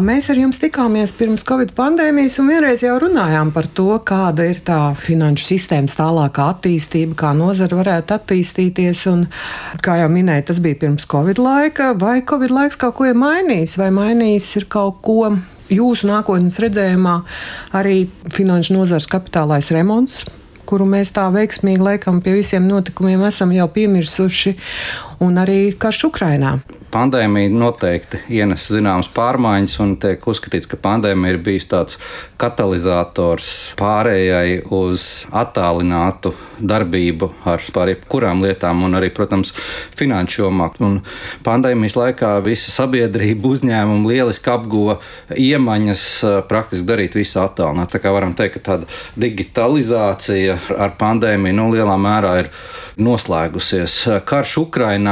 Mēs ar jums tikāmies pirms Covid pandēmijas un vienreiz jau runājām par to, kāda ir tā finanšu sistēmas tālākā attīstība, kā nozara varētu attīstīties. Un, kā jau minēju, tas bija pirms Covid laika. Vai Covid laiks kaut ko ir mainījis, vai mainījis ir kaut ko jūsu nākotnes redzējumā, arī finanšu nozares kapitālais remonts? kuru mēs tā veiksmīgi laikam pie visiem notikumiem esam jau piemirsuši, un arī karš Ukrainā pandēmija noteikti ienes zināmas pārmaiņas, un tiek uzskatīts, ka pandēmija ir bijis tāds katalizators pārējai uz attālinātu darbību ar pār jebkurām lietām, un arī, protams, finanšu jomā. Un pandēmijas laikā visa sabiedrība, uzņēmumi lieliski apguva iemaņas praktiski darīt visu attālināti. Tā kā varam teikt, ka tāda digitalizācija ar pandēmiju nu, lielā mērā ir noslēgusies. Karš Ukrainā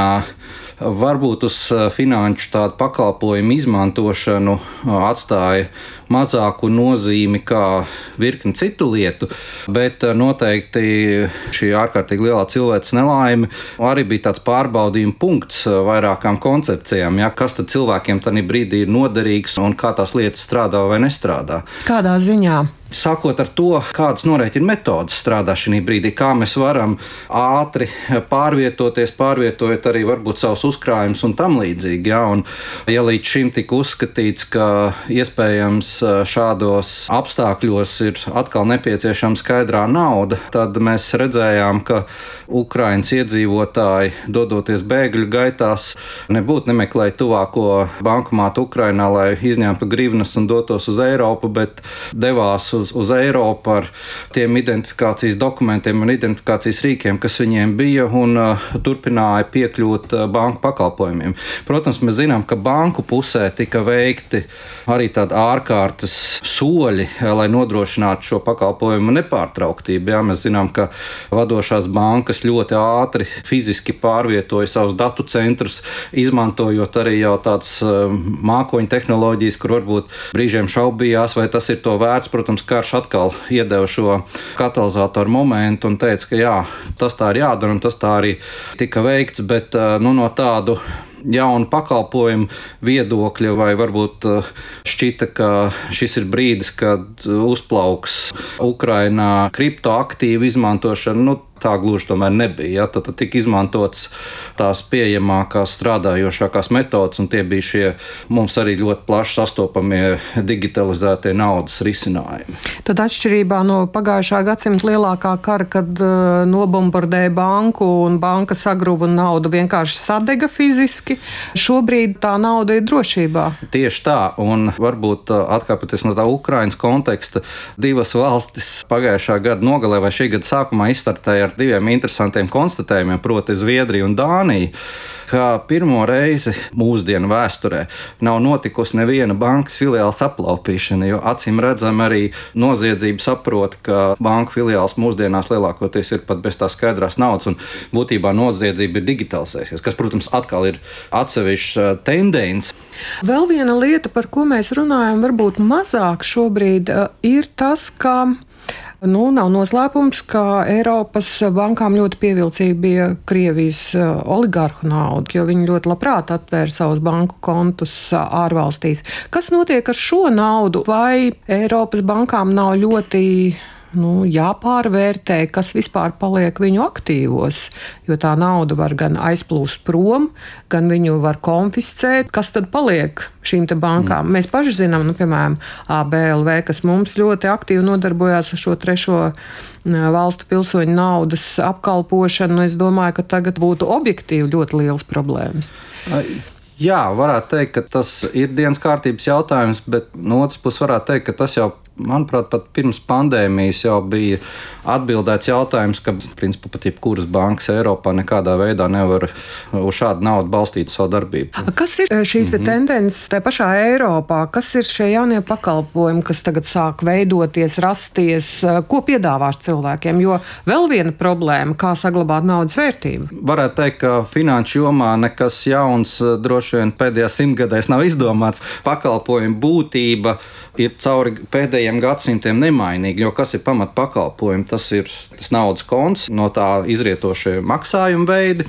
varbūt uz eh, finanšu tādu pakalpojumu izmantošanu eh, atstāja mazāku nozīmi kā virkni citu lietu, bet eh, noteikti šī ārkārtīgi lielā cilvēces nelaime arī bija tāds pārbaudījuma punkts vairākām koncepcijām. Ja, kas tad cilvēkiem tajā brīdī ir noderīgs un kā tās lietas strādā vai nestrādā? Kādā ziņā? Sākot ar to, kādas norēķina metodas strādā šī brīdī, kā mēs varam ātri pārvietoties, pārvietojot arī varbūt savus uzkrājumus un tam līdzīgi. Ja, un, ja līdz šim tika uzskatīts, ka iespējams šādos apstākļos ir atkal nepieciešama skaidrā nauda, tad mēs redzējām, ka Ukraiņas iedzīvotāji, dodoties bēgļu gaitās, nebūtu nemeklēja tuvāko bankomātu Ukrainā, lai izņemtu grivnas un dotos uz Eiropu, bet devās uz, uz Eiropu ar tiem identifikācijas dokumentiem un identifikācijas rīkiem, kas viņiem bija, un uh, turpināja piekļūt uh, banku pakalpojumiem. Protams, mēs zinām, ka banku pusē tika veikti arī tādi ārkārtas soļi, uh, lai nodrošinātu šo pakalpojumu nepārtrauktību. Jā, mēs zinām, ka vadošās bankas ļoti ātri fiziski pārvietoja savus datu centrus, izmantojot arī jau tādas uh, mākoņu tehnoloģijas, kur varbūt brīžiem šaubījās, vai tas ir to vērts. Protams, karš atkal iedeva šo katalizatoru momentu un teica, ka jā, tas tā ir jādara un tas tā arī tika veikts, bet eh, nu, no tādu jaunu pakalpojumu viedokļa, vai varbūt eh, šķita, ka šis ir brīdis, kad uzplauks Ukrainā kriptoaktīvu izmantošana. Nu, tā gluži tomēr nebija. Ja? Tad, tad tika izmantotas tās pieejamākās, strādājošākās metodas, un tie bija šie mums arī ļoti plaši sastopamie digitalizētie naudas risinājumi. Tad atšķirībā no pagājušā gadsimta lielākā kara, kad uh, nobombardēja banku un banka sagruva un nauda vienkārši sadega fiziski, šobrīd tā nauda ir drošībā. Tieši tā, un varbūt uh, atkāpjoties no tā Ukrainas konteksta, divas valstis pagājušā gada nogalē vai šī gada sākumā izstartēja ar diviem interesantiem konstatējumiem, proti, Zviedrija un Dānija ka pirmo reizi mūsdienu vēsturē nav notikusi neviena bankas filiāls aplaupīšana, jo acīm redzam arī noziedzība saprot, ka banku filiāls mūsdienās lielākoties ir pat bez tā skaidrās naudas, un būtībā noziedzība ir digitalizējusies, kas, protams, atkal ir atsevišķs tendence. Vēl viena lieta, par ko mēs runājam, varbūt mazāk šobrīd, ir tas, ka Nu, nav noslēpums, ka Eiropas bankām ļoti pievilcīga bija Krievijas eh, oligarhu nauda, jo viņi ļoti labprāt atvēra savus banku kontus ārvalstīs. Kas notiek ar šo naudu? Vai Eiropas bankām nav ļoti nu, jāpārvērtē, kas vispār paliek viņu aktīvos. Jo tā nauda var gan aizplūst prom, gan viņu var konfiscēt. Kas tad paliek šīm bankām? Mm. Mēs paši zinām, nu, piemēram, ABLV, kas mums ļoti aktīvi nodarbojās ar šo trešo valstu pilsoņu naudas apkalpošanu. Es domāju, ka tagad būtu objektīvi ļoti liels problēmas. Ai. Jā, varētu teikt, ka tas ir dienas kārtības jautājums, bet no otras puses varētu teikt, ka tas jau manuprāt, pat pirms pandēmijas jau bija atbildēts jautājums, ka principā pat jebkuras bankas Eiropā nekādā veidā nevar uz šādu naudu balstīt savu darbību. Kas ir eh, šīs mm -hmm. tendences tajā pašā Eiropā? Kas ir šie jaunie pakalpojumi, kas tagad sāk veidoties, rasties? Eh, ko piedāvās cilvēkiem? Jo vēl viena problēma, kā saglabāt naudas vērtību. Varētu teikt, ka finanšu jomā nekas jauns eh, droši vien pēdējā simtgadēs nav izdomāts. Pakalpojumu būtība ir cauri pēdējiem diviem gadsimtiem nemainīgi. Jo kas ir pamat pakalpojumi? Tas ir tas naudas konts, no tā izrietošie maksājuma veidi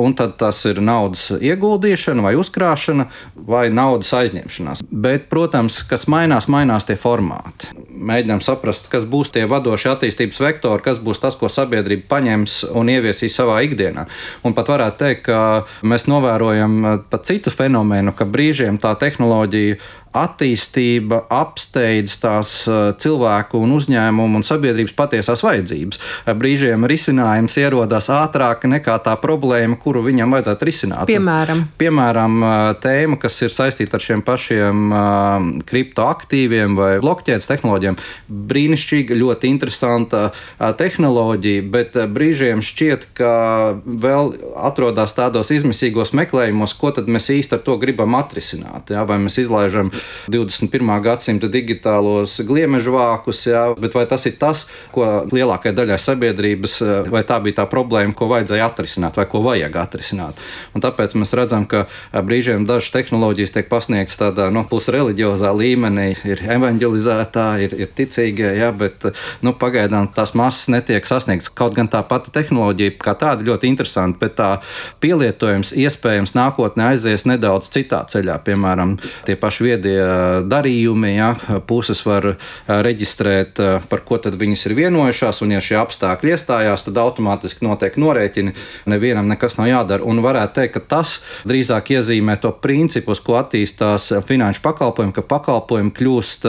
un tad tas ir naudas ieguldīšana vai uzkrāšana vai naudas aizņemšanās. Bet, protams, kas mainās, mainās tie formāti. Mēģinām saprast, kas būs tie vadošie attīstības vektori, kas būs tas, ko sabiedrība paņems un ieviesīs savā ikdienā. Un pat varētu teikt, ka mēs novērojam pat citu fenomenu, ka brīžiem tā tehnoloģija attīstība apsteidz tās uh, cilvēku un uzņēmumu un sabiedrības patiesās vajadzības. Brīžiem risinājums ierodas ātrāk nekā tā problēma, kuru viņam vajadzētu risināt. Piemēram, Piemēram tēma, kas ir saistīta ar šiem pašiem kriptoaktīviem vai blokķēdes tehnoloģiem. Brīnišķīga, ļoti interesanta tehnoloģija, bet brīžiem šķiet, ka vēl atrodas tādos izmisīgos meklējumos, ko tad mēs īsti ar to gribam atrisināt. Ja? Vai mēs izlaižam 21. gadsimta digitālos gliemežu vākus, jā, bet vai tas ir tas, ko lielākajai daļai sabiedrības, vai tā bija tā problēma, ko vajadzēja atrisināt, vai ko vajag atrisināt. Un tāpēc mēs redzam, ka brīžiem dažas tehnoloģijas tiek pasniegtas tādā no nu, pusreliģiozā līmenī, ir evanģelizētā, ir, ir ticīgie, jā, bet nu, pagaidām tās masas netiek sasniegtas. Kaut gan tā pati tehnoloģija kā tāda ļoti interesanta, bet tā pielietojums iespējams nākotnē aizies nedaudz citā ceļā, piemēram, tie paši viedie darījumi. Ja, puses var reģistrēt, par ko tad viņas ir vienojušās, un ja šie apstākļi iestājās, tad automātiski notiek norēķini. Nevienam nekas nav jādara. Un varētu teikt, ka tas drīzāk iezīmē to principu, uz ko attīstās finanšu pakalpojumi, ka pakalpojumi kļūst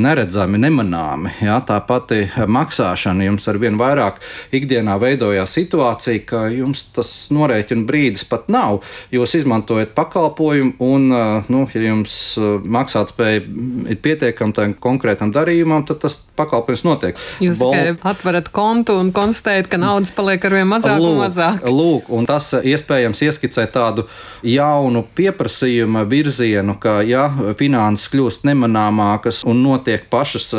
neredzami, nemanāmi. Ja? Tā pati maksāšana jums ar vien vairāk ikdienā veidojās situācija, ka jums tas norēķina brīdis pat nav. Jūs izmantojat pakalpojumu, un, nu, ja jums maksātspēja ir pietiekama tam konkrētam darījumam, tad tas pakalpojums notiek. Jūs Bol... atverat kontu un konstatējat, ka naudas paliek ar vien mazāk lūk, un mazāk. Lūk, un tas iespējams ieskicē tādu jaunu pieprasījuma virzienu, ka ja finanses kļūst nemanāmākas un notiek notiek pašas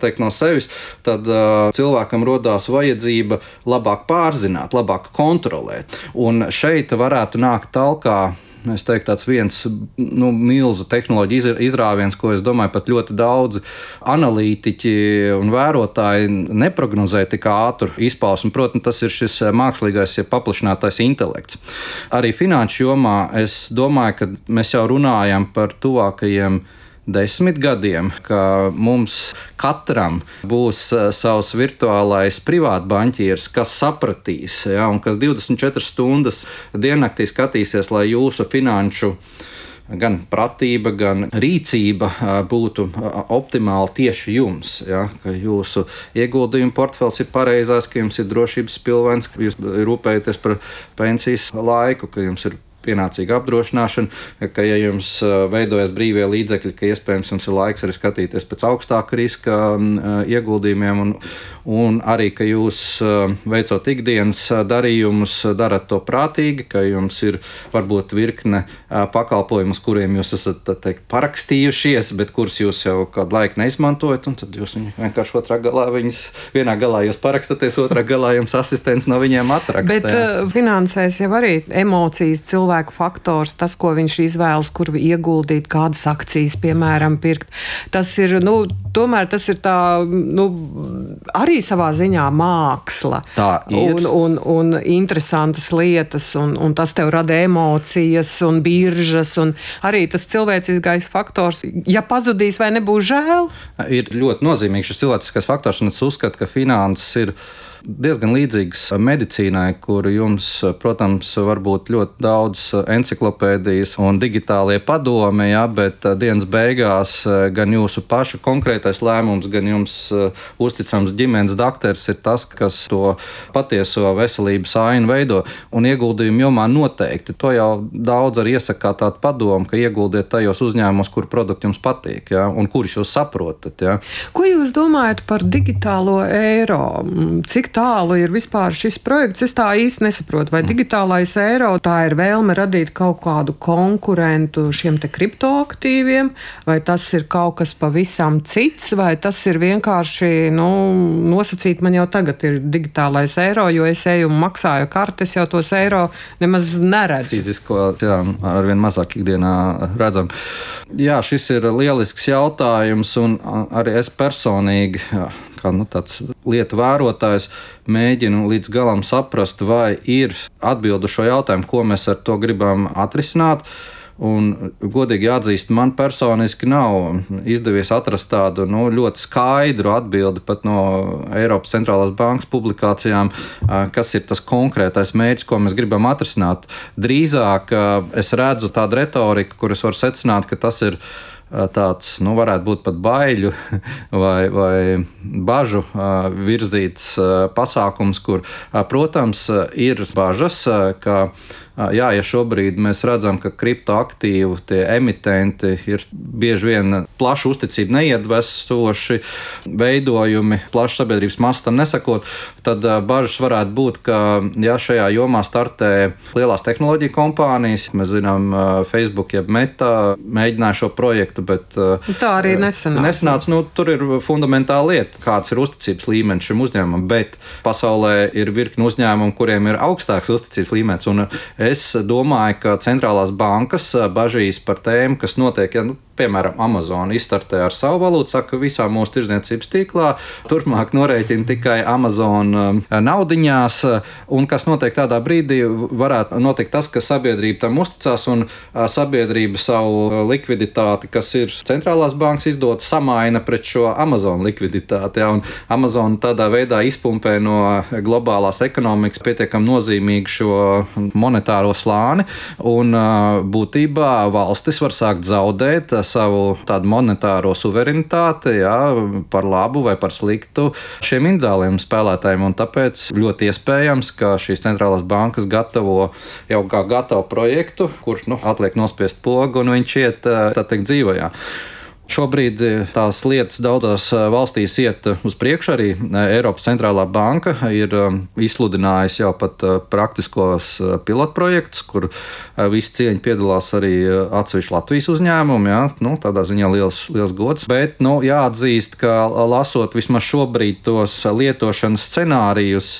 teikt, no sevis, tad cilvēkam radās vajadzība labāk pārzināt, labāk kontrolēt. Un šeit varētu nākt talkā. Es teiktu, tāds viens nu, milzu tehnoloģiju izrāviens, ko es domāju, pat ļoti daudzi analītiķi un vērotāji neprognozēja tik ātru izpausmu. Protams, tas ir šis mākslīgais, ja paplašinātais intelekts. Arī finanšu jomā es domāju, ka mēs jau runājam par tuvākajiem gadiem desmit gadiem, ka mums katram būs eh, savs virtuālais privātbanķieris, kas sapratīs, ja, un kas 24 stundas diennaktī skatīsies, lai jūsu finanšu gan pratība, gan rīcība eh, būtu eh, optimāli tieši jums. Ja, ka jūsu ieguldījumu portfels ir pareizais, ka jums ir drošības pilvens, ka jūs rūpējaties par pensijas laiku, ka jums ir pienācīga apdrošināšana, ka, ja jums veidojas brīvie līdzekļi, ka iespējams jums ir laiks arī skatīties pēc augstāka riska ieguldījumiem, un, un arī, ka jūs veicot ikdienas darījumus, darat to prātīgi, ka jums ir varbūt virkne pakalpojumu, uz kuriem jūs esat teikt, parakstījušies, bet kurus jūs jau kādu laiku neizmantojat, un tad jūs vienkārši otrā galā viņas, vienā galā jūs parakstaties, otrā galā jums asistents no viņiem atraksta. Bet uh, finansēs jau arī emocijas cilvēku faktors, tas, ko viņš izvēlas, kur ieguldīt, kādas akcijas, piemēram, pirkt. Tas ir, nu, tomēr tas ir tā, nu, arī savā ziņā māksla. Tā ir. Un, un, un interesantas lietas, un, un tas tev rada emocijas un biržas, un arī tas cilvēciskais faktors, ja pazudīs vai nebūs žēl. Ir ļoti nozīmīgs šis cilvēciskais faktors, un es uzskatu, ka finanses ir diezgan līdzīgs medicīnai, kur jums, protams, var būt ļoti daudz encyklopēdijas un digitālie padomi, ja, bet uh, dienas beigās uh, gan jūsu paša konkrētais lēmums, gan jums uh, uzticams ģimenes doktors ir tas, kas to patieso veselības ainu veido. Un ieguldījumu jomā noteikti to jau daudz arī iesaka tādu padomu, ka ieguldiet tajos uzņēmumos, kur produkti jums patīk ja, un kurus jūs saprotat. Ja. Ko jūs domājat par digitālo eiro? Cik tālu ir vispār šis projekts? Es tā īsti nesaprotu, vai mm. digitālais eiro tā ir vēlme radīt kaut kādu konkurentu šiem kriptoaktīviem, vai tas ir kaut kas pavisam cits, vai tas ir vienkārši nu, nosacīt, man jau tagad ir digitālais eiro, jo es eju un maksāju kartes, jau tos eiro nemaz neredzu. Fizisko, jā, arvien mazāk ikdienā redzam. Jā, šis ir lielisks jautājums, un arī es personīgi. Jā kā nu, tāds lietu vērotājs, mēģinu līdz galam saprast, vai ir atbildu šo jautājumu, ko mēs ar to gribam atrisināt. Un, godīgi jāatzīst, man personiski nav izdevies atrast tādu nu, ļoti skaidru atbildi pat no Eiropas centrālās bankas publikācijām, kas ir tas konkrētais mērķis, ko mēs gribam atrisināt. Drīzāk es redzu tādu retoriku, kuras var secināt, ka tas ir tāds, nu, varētu būt pat baiļu vai, vai bažu virzīts pasākums, kur, protams, ir bažas, ka Jā, ja šobrīd mēs redzam, ka kriptoaktīvu emitenti ir bieži vien plašu uzticību neiedvesoši veidojumi, plašu sabiedrības masu tam nesakot, tad bažas varētu būt, ka ja šajā jomā startē lielās tehnoloģiju kompānijas, mēs zinām, Facebook, jeb Meta mēģināja šo projektu, bet tā arī nesanāca. nesanāca nu, tur ir fundamentāla lieta, kāds ir uzticības līmenis šim uzņēmumam, bet pasaulē ir virkni uzņēmumu, kuriem ir augstāks uzticības līmenis. Un Es domāju, ka centrālās bankas bažīs par tēmu, kas notiek, ja nu, piemēram, Amazon izstartē ar savu valūtu, saka, ka visā mūsu tirdzniecības tīklā turpmāk norēķina tikai Amazon um, naudiņās, un kas notiek tādā brīdī, varētu notikt tas, ka sabiedrība tam uzticās un uh, sabiedrība savu likviditāti, kas ir centrālās bankas izdota, samaina pret šo Amazon likviditāti. Ja, Amazon tādā veidā izpumpē no globālās ekonomikas pietiekami nozīmīgu šo monetāro slāni, un uh, būtībā valstis var sākt zaudēt savu tādu monetāro suverenitāti jā, par labu vai par sliktu šiem individuāliem spēlētājiem. Un tāpēc ļoti iespējams, ka šīs centrālās bankas gatavo jau kā gatavu projektu, kur nu, atliek nospiest pogu un viņš iet tā teikt dzīvojā. Šobrīd eh, tās lietas daudzās eh, valstīs iet eh, uz priekšu. Arī Eiropas centrālā banka ir izsludinājusi jau pat praktiskos pilotprojektus, kur visi cieņi piedalās arī atsevišķi Latvijas uzņēmumi. Jā, nu, tādā ziņā liels, liels gods. Bet nu, jāatzīst, ka lasot vismaz šobrīd tos lietošanas scenārijus,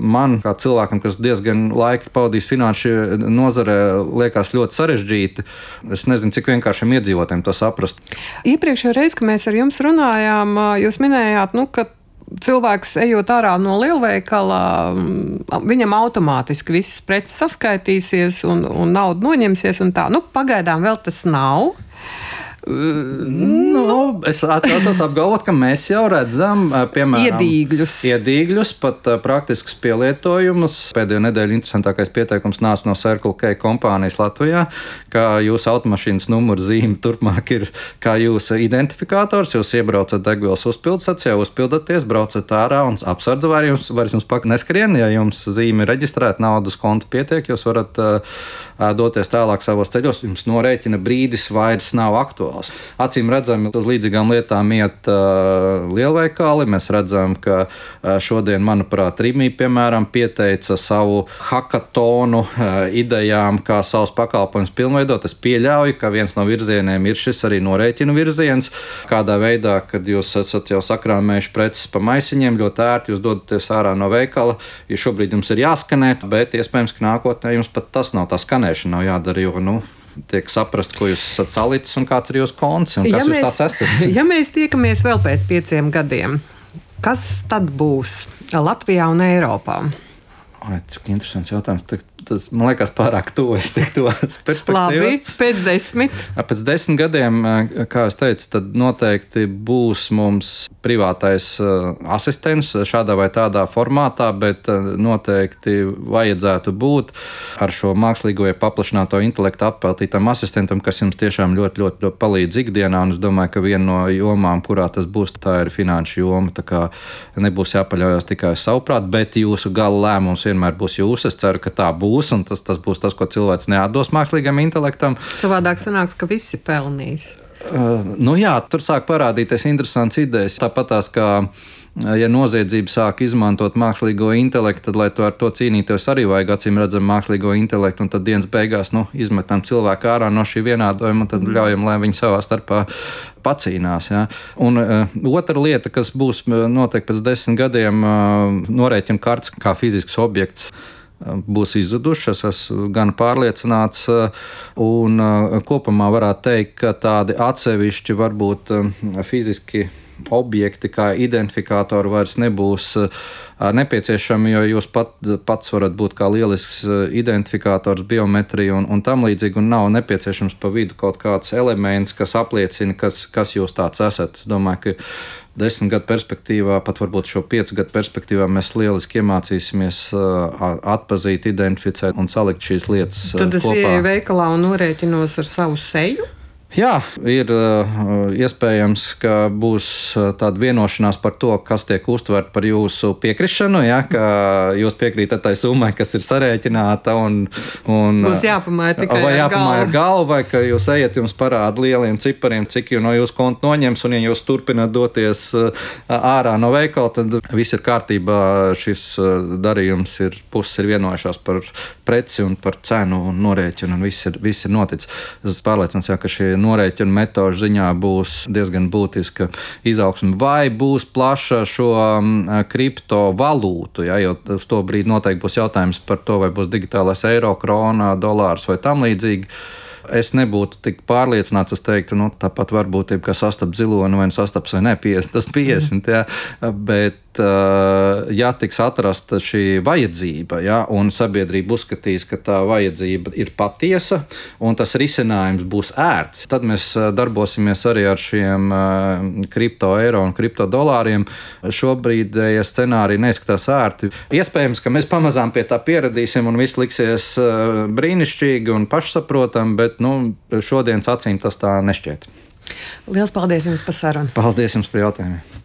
man, kā cilvēkam, kas diezgan laika pavadījis finanšu nozarē, liekas ļoti sarežģīti. Es nezinu, cik vienkāršiem iedzīvotājiem to saprast. Iepriekšējā reizē, kad mēs ar jums runājām, jūs minējāt, nu, ka cilvēks ejot ārā no lielveikala, viņam automātiski viss preces saskaitīsies un, un nauda noņemsies. Un tā. nu, pagaidām vēl tas nav. Nu, es atļautos apgalvot, ka mēs jau redzam, piemēram, iedīgļus. iedīgļus pat praktiskus pielietojumus. Pēdējo nedēļu interesantākais pieteikums nāca no Circle K kompānijas Latvijā, ka jūsu automašīnas numura zīme turpmāk ir kā jūsu identifikators. Jūs iebraucat degvielas uzpildstacijā, uzpildaties, braucat ārā un apsardz var jums, var jums pakaļ neskrien. Ja jums zīme ir reģistrēta, naudas konta pietiek, jūs varat uh, doties tālāk savos ceļos, jums norēķina brīdis vairs nav aktuāls. Acīm redzami, uz līdzīgām lietām iet uh, lielveikali. Mēs redzam, ka uh, šodien, manuprāt, Rīgā, piemēram, pieteica savu hackathonu uh, idejām, kā savus pakalpojumus pilnveidot. Es pieļauju, ka viens no virzieniem ir šis arī norēķinu virziens. Kādā veidā, kad jūs esat jau sakrāmējuši preces pa maisiņiem, ļoti ērti jūs dodaties ārā no veikala, ja šobrīd jums ir jāskanē, bet iespējams, ka nākotnē jums pat tas nav tā skanēšana nav jādara. Jo, nu, tiek saprast, ko jūs esat salicis un kāds ir jūsu konts un kas ja jūs tāds esat. ja mēs tiekamies vēl pēc pieciem gadiem, kas tad būs Latvijā un Eiropā? Ai, cik interesants jautājums tas man liekas pārāk. Es teiktu, Labi, pēc desmit. Pēc desmit gadiem, kā jau teicu, tad noteikti būs mums privātais asistents šādā vai tādā formātā, bet noteikti vajadzētu būt ar šo mākslīgo vai paplašināto intelektu apeltītam asistentam, kas jums tiešām ļoti, ļoti, ļoti palīdz ikdienā. Un es domāju, ka viena no jomām, kurā tas būs, tā ir finanšu joma. Tā kā nebūs jāpaļaujas tikai uz savu prātu, bet jūsu gala lēmums vienmēr būs jūsu. Es ceru, ka tā būs būs, un tas, tas būs tas, ko cilvēks neatdos mākslīgam intelektam. Savādāk sanāks, ka visi pelnīs. Uh, nu jā, tur sāk parādīties interesants idejas. Tāpat tās kā ja noziedzība sāk izmantot mākslīgo intelektu, tad, lai to ar to cīnītos, arī vajag acīm redzam mākslīgo intelektu, un tad dienas beigās nu, izmetam cilvēku ārā no šī vienādojuma, un tad ļaujam, lai viņi savā starpā pacīnās. Ja. Un uh, otra lieta, kas būs noteikti pēc desmit gadiem, uh, norēķina kartes kā fizisks objekts būs izzudušas. Esmu gan pārliecināts, un kopumā varētu teikt, ka tādi atsevišķi, varbūt fiziski objekti kā identifikātori vairs nebūs nepieciešami, jo jūs pat, pats varat būt kā lielisks identifikators, biometrija un, un tam līdzīgi, un nav nepieciešams pa vidu kaut kāds elements, kas apliecina, kas, kas jūs tāds esat. Es domāju, ka desmit gadu perspektīvā, pat varbūt šo piecu gadu perspektīvā, mēs lieliski iemācīsimies atpazīt, identificēt un salikt šīs lietas. Tad es ieeju veikalā un norēķinos ar savu seju. Jā, ir uh, iespējams, ka būs uh, tāda vienošanās par to, kas tiek uztverts par jūsu piekrišanu. Ja, ka jūs piekrītat tai summai, kas ir sarēķināta. Un, un, būs jāpamāja tikai vai jāpamāja ar galvu, vai ka jūs ejat, jums parāda lieliem cipariem, cik jau no jūsu konta noņems. Un, ja jūs turpināt doties uh, ārā no veikala, tad viss ir kārtībā. Šis darījums ir puses ir vienojušās par preci un par cenu un norēķinu, un viss ir, viss ir noticis. Es esmu pārliecināts, ka šie norēķinu metožu ziņā būs diezgan būtiska izaugsme. Vai būs plaša šo mm, kriptovalūtu, ja, jo uz to brīdi noteikti būs jautājums par to, vai būs digitālais eiro, krona, dolārs vai tam līdzīgi. Es nebūtu tik pārliecināts, es teiktu, nu, tāpat varbūtība, ka sastaps ziloni vai nu sastaps vai ne 50, tas 50, jā, bet ja tiks atrasta šī vajadzība, ja, un sabiedrība uzskatīs, ka tā vajadzība ir patiesa un tas risinājums būs ērts, tad mēs eh, darbosimies arī ar šiem eh, kripto eiro un kripto dolāriem. Šobrīd ja scenāriji neizskatās ērti. Iespējams, ka mēs pamazām pie tā pieradīsim un viss liksies brīnišķīgi un pašsaprotami, bet nu, šodienas acīm tas tā nešķiet. Lielas paldies jums par sarunu! Paldies jums par jautājumiem!